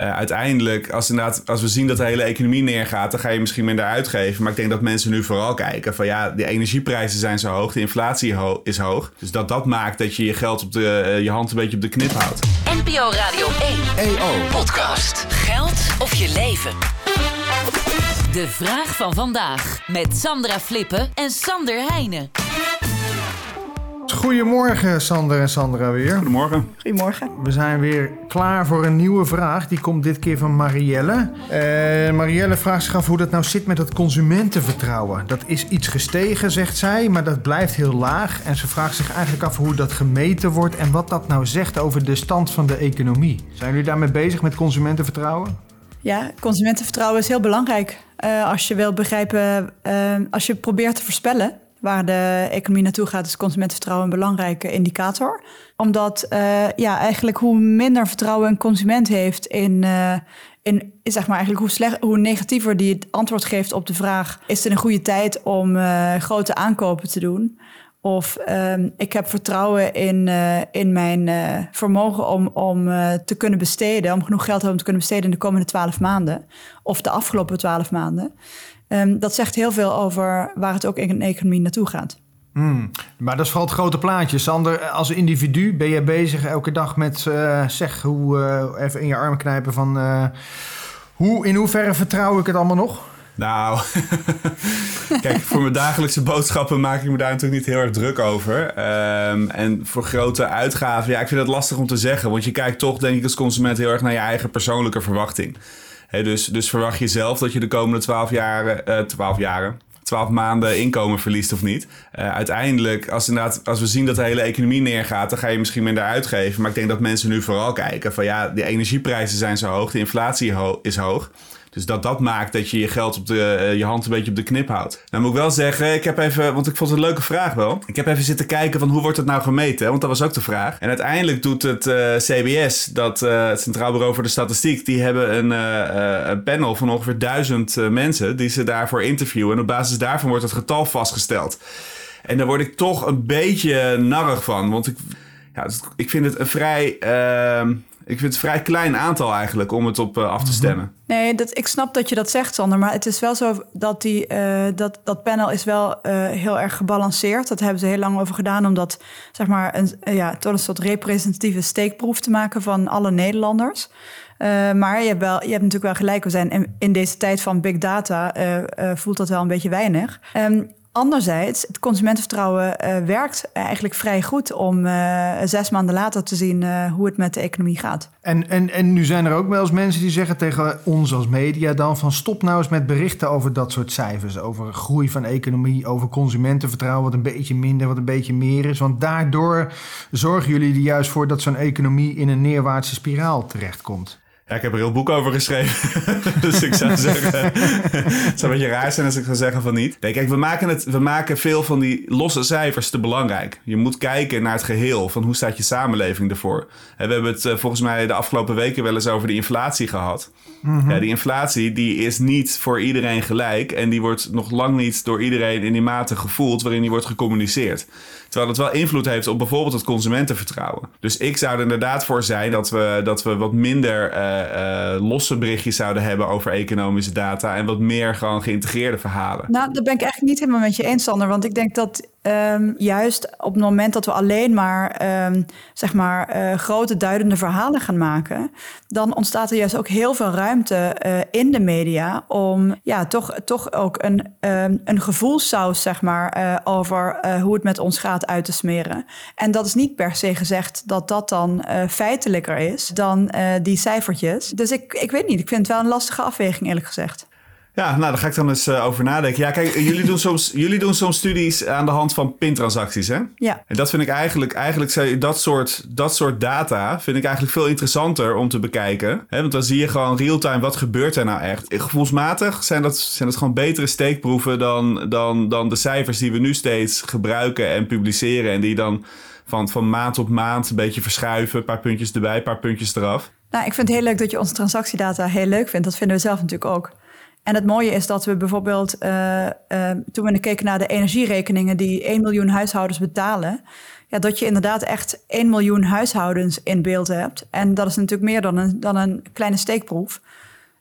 Uh, uiteindelijk, als, inderdaad, als we zien dat de hele economie neergaat, dan ga je misschien minder uitgeven. Maar ik denk dat mensen nu vooral kijken van ja, de energieprijzen zijn zo hoog, de inflatie ho is hoog. Dus dat dat maakt dat je je geld op de, uh, je hand een beetje op de knip houdt. NPO Radio 1 EO Podcast. Geld of je leven. De vraag van vandaag met Sandra Flippen en Sander Heijnen. Goedemorgen Sander en Sandra weer. Goedemorgen. Goedemorgen. We zijn weer klaar voor een nieuwe vraag. Die komt dit keer van Marielle. Uh, Marielle vraagt zich af hoe dat nou zit met het consumentenvertrouwen. Dat is iets gestegen, zegt zij, maar dat blijft heel laag. En ze vraagt zich eigenlijk af hoe dat gemeten wordt en wat dat nou zegt over de stand van de economie. Zijn jullie daarmee bezig met consumentenvertrouwen? Ja, consumentenvertrouwen is heel belangrijk. Uh, als je wil begrijpen, uh, als je probeert te voorspellen waar de economie naartoe gaat, is consumentenvertrouwen een belangrijke indicator. Omdat uh, ja, eigenlijk hoe minder vertrouwen een consument heeft in, uh, in zeg maar eigenlijk hoe, slecht, hoe negatiever die het antwoord geeft op de vraag: is het een goede tijd om uh, grote aankopen te doen? Of um, ik heb vertrouwen in, in mijn vermogen om, om te kunnen besteden, om genoeg geld te hebben om te kunnen besteden in de komende twaalf maanden. Of de afgelopen twaalf maanden. Um, dat zegt heel veel over waar het ook in een economie naartoe gaat. Hmm. Maar dat is vooral het grote plaatje. Sander, als individu ben je bezig elke dag met, zeg, hoe, even in je armen knijpen van... Hoe, in hoeverre vertrouw ik het allemaal nog? Nou, kijk, voor mijn dagelijkse boodschappen maak ik me daar natuurlijk niet heel erg druk over. Um, en voor grote uitgaven, ja, ik vind dat lastig om te zeggen. Want je kijkt toch, denk ik, als consument heel erg naar je eigen persoonlijke verwachting. Dus, dus verwacht je zelf dat je de komende 12 jaren, uh, 12 jaren, 12 maanden inkomen verliest of niet. Uh, uiteindelijk, als, inderdaad, als we zien dat de hele economie neergaat, dan ga je misschien minder uitgeven. Maar ik denk dat mensen nu vooral kijken van ja, de energieprijzen zijn zo hoog, de inflatie is hoog. Dus dat dat maakt dat je je geld op de, uh, je hand een beetje op de knip houdt. Nou moet ik wel zeggen, ik heb even, want ik vond het een leuke vraag wel. Ik heb even zitten kijken van hoe wordt het nou gemeten, want dat was ook de vraag. En uiteindelijk doet het uh, CBS, dat uh, het Centraal Bureau voor de Statistiek, die hebben een, een panel van ongeveer duizend mensen die ze daarvoor interviewen. En op basis daarvan wordt het getal vastgesteld. En daar word ik toch een beetje narrig van, want ik, ja, ik vind het een vrij ehm, ik vind het een vrij klein aantal eigenlijk om het op uh, af te stemmen. Nee, dat, ik snap dat je dat zegt, Sander. Maar het is wel zo dat die, uh, dat, dat panel is wel uh, heel erg gebalanceerd. Dat hebben ze heel lang over gedaan. Om dat, zeg maar, een, ja, tot een soort representatieve steekproef te maken van alle Nederlanders. maar je hebt, wel, je hebt natuurlijk wel gelijk. We zijn in, in deze tijd van big data voelt dat wel een beetje weinig. Um, Anderzijds, het consumentenvertrouwen uh, werkt eigenlijk vrij goed om uh, zes maanden later te zien uh, hoe het met de economie gaat. En, en, en nu zijn er ook wel eens mensen die zeggen tegen ons als media dan van stop nou eens met berichten over dat soort cijfers. Over groei van economie, over consumentenvertrouwen wat een beetje minder, wat een beetje meer is. Want daardoor zorgen jullie er juist voor dat zo'n economie in een neerwaartse spiraal terechtkomt. Ja, ik heb er heel boek over geschreven. dus ik zou zeggen, het zou een beetje raar zijn als ik zou zeggen van niet. Nee, kijk, we maken, het, we maken veel van die losse cijfers te belangrijk. Je moet kijken naar het geheel van hoe staat je samenleving ervoor. En we hebben het volgens mij de afgelopen weken wel eens over de inflatie gehad. Mm-hmm. Ja, die inflatie die is niet voor iedereen gelijk. En die wordt nog lang niet door iedereen in die mate gevoeld waarin die wordt gecommuniceerd. Terwijl het wel invloed heeft op bijvoorbeeld het consumentenvertrouwen. Dus ik zou er inderdaad voor zijn dat we, dat we wat minder uh, uh, losse berichtjes zouden hebben over economische data. En wat meer gewoon geïntegreerde verhalen. Nou, dat ben ik eigenlijk niet helemaal met je eens, Sander. Want ik denk dat um, juist op het moment dat we alleen maar, um, zeg maar uh, grote duidende verhalen gaan maken, dan ontstaat er juist ook heel veel ruimte uh, in de media om ja, toch, toch ook een, um, een gevoelssaus zeg maar, uh, over hoe het met ons gaat uit te smeren. En dat is niet per se gezegd dat dat dan feitelijker is dan die cijfertjes. Dus ik, ik weet niet, ik vind het wel een lastige afweging eerlijk gezegd. Ja, nou, daar ga ik dan eens uh, over nadenken. Ja, kijk, jullie doen, soms, jullie doen soms studies aan de hand van pintransacties, hè? Ja. En dat vind ik eigenlijk, eigenlijk dat soort, dat soort data vind ik eigenlijk veel interessanter om te bekijken. Hè? Want dan zie je gewoon real-time wat gebeurt er nou echt. Gevoelsmatig zijn dat, zijn dat gewoon betere steekproeven dan, dan, dan de cijfers die we nu steeds gebruiken en publiceren. En die dan van, van maand op maand een beetje verschuiven. Een paar puntjes erbij, een paar puntjes eraf. Nou, ik vind het heel leuk dat je onze transactiedata heel leuk vindt. Dat vinden we zelf natuurlijk ook. En het mooie is dat we bijvoorbeeld, uh, uh, toen we keken naar de energierekeningen die 1 miljoen huishoudens betalen, ja, dat je inderdaad echt 1 miljoen huishoudens in beeld hebt. En dat is natuurlijk meer dan een, dan een kleine steekproef.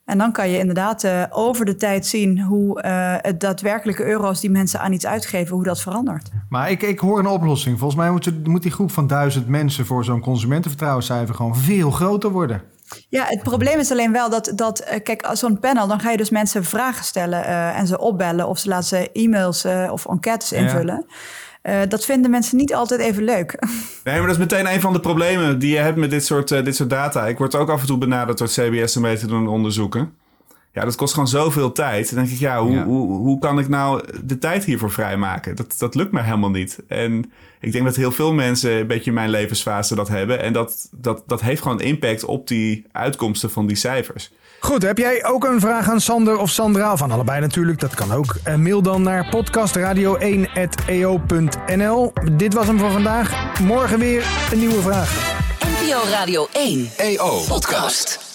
En dan kan je inderdaad uh, over de tijd zien hoe het daadwerkelijke euro's die mensen aan iets uitgeven, hoe dat verandert. Maar ik, ik hoor een oplossing. Volgens mij moet, moet die groep van duizend mensen voor zo'n consumentenvertrouwenscijfer gewoon veel groter worden. Ja, het probleem is alleen wel dat, dat kijk, als zo'n panel, dan ga je dus mensen vragen stellen uh, en ze opbellen of ze laten ze e-mails of enquêtes invullen. Ja. Uh, dat vinden mensen niet altijd even leuk. Nee, maar dat is meteen een van de problemen die je hebt met dit soort, dit soort data. Ik word ook af en toe benaderd door CBS om mee te doen onderzoeken. Ja, dat kost gewoon zoveel tijd. Dan denk ik, ja, hoe, ja. Hoe, hoe kan ik nou de tijd hiervoor vrijmaken? Dat, dat lukt me helemaal niet. En ik denk dat heel veel mensen een beetje in mijn levensfase dat hebben. En dat, dat, dat heeft gewoon impact op die uitkomsten van die cijfers. Goed, heb jij ook een vraag aan Sander of Sandra? Van allebei natuurlijk, dat kan ook. Uh, mail dan naar podcastradio1.eo.nl. Dit was hem voor vandaag. Morgen weer een nieuwe vraag. NPO Radio 1 EO Podcast.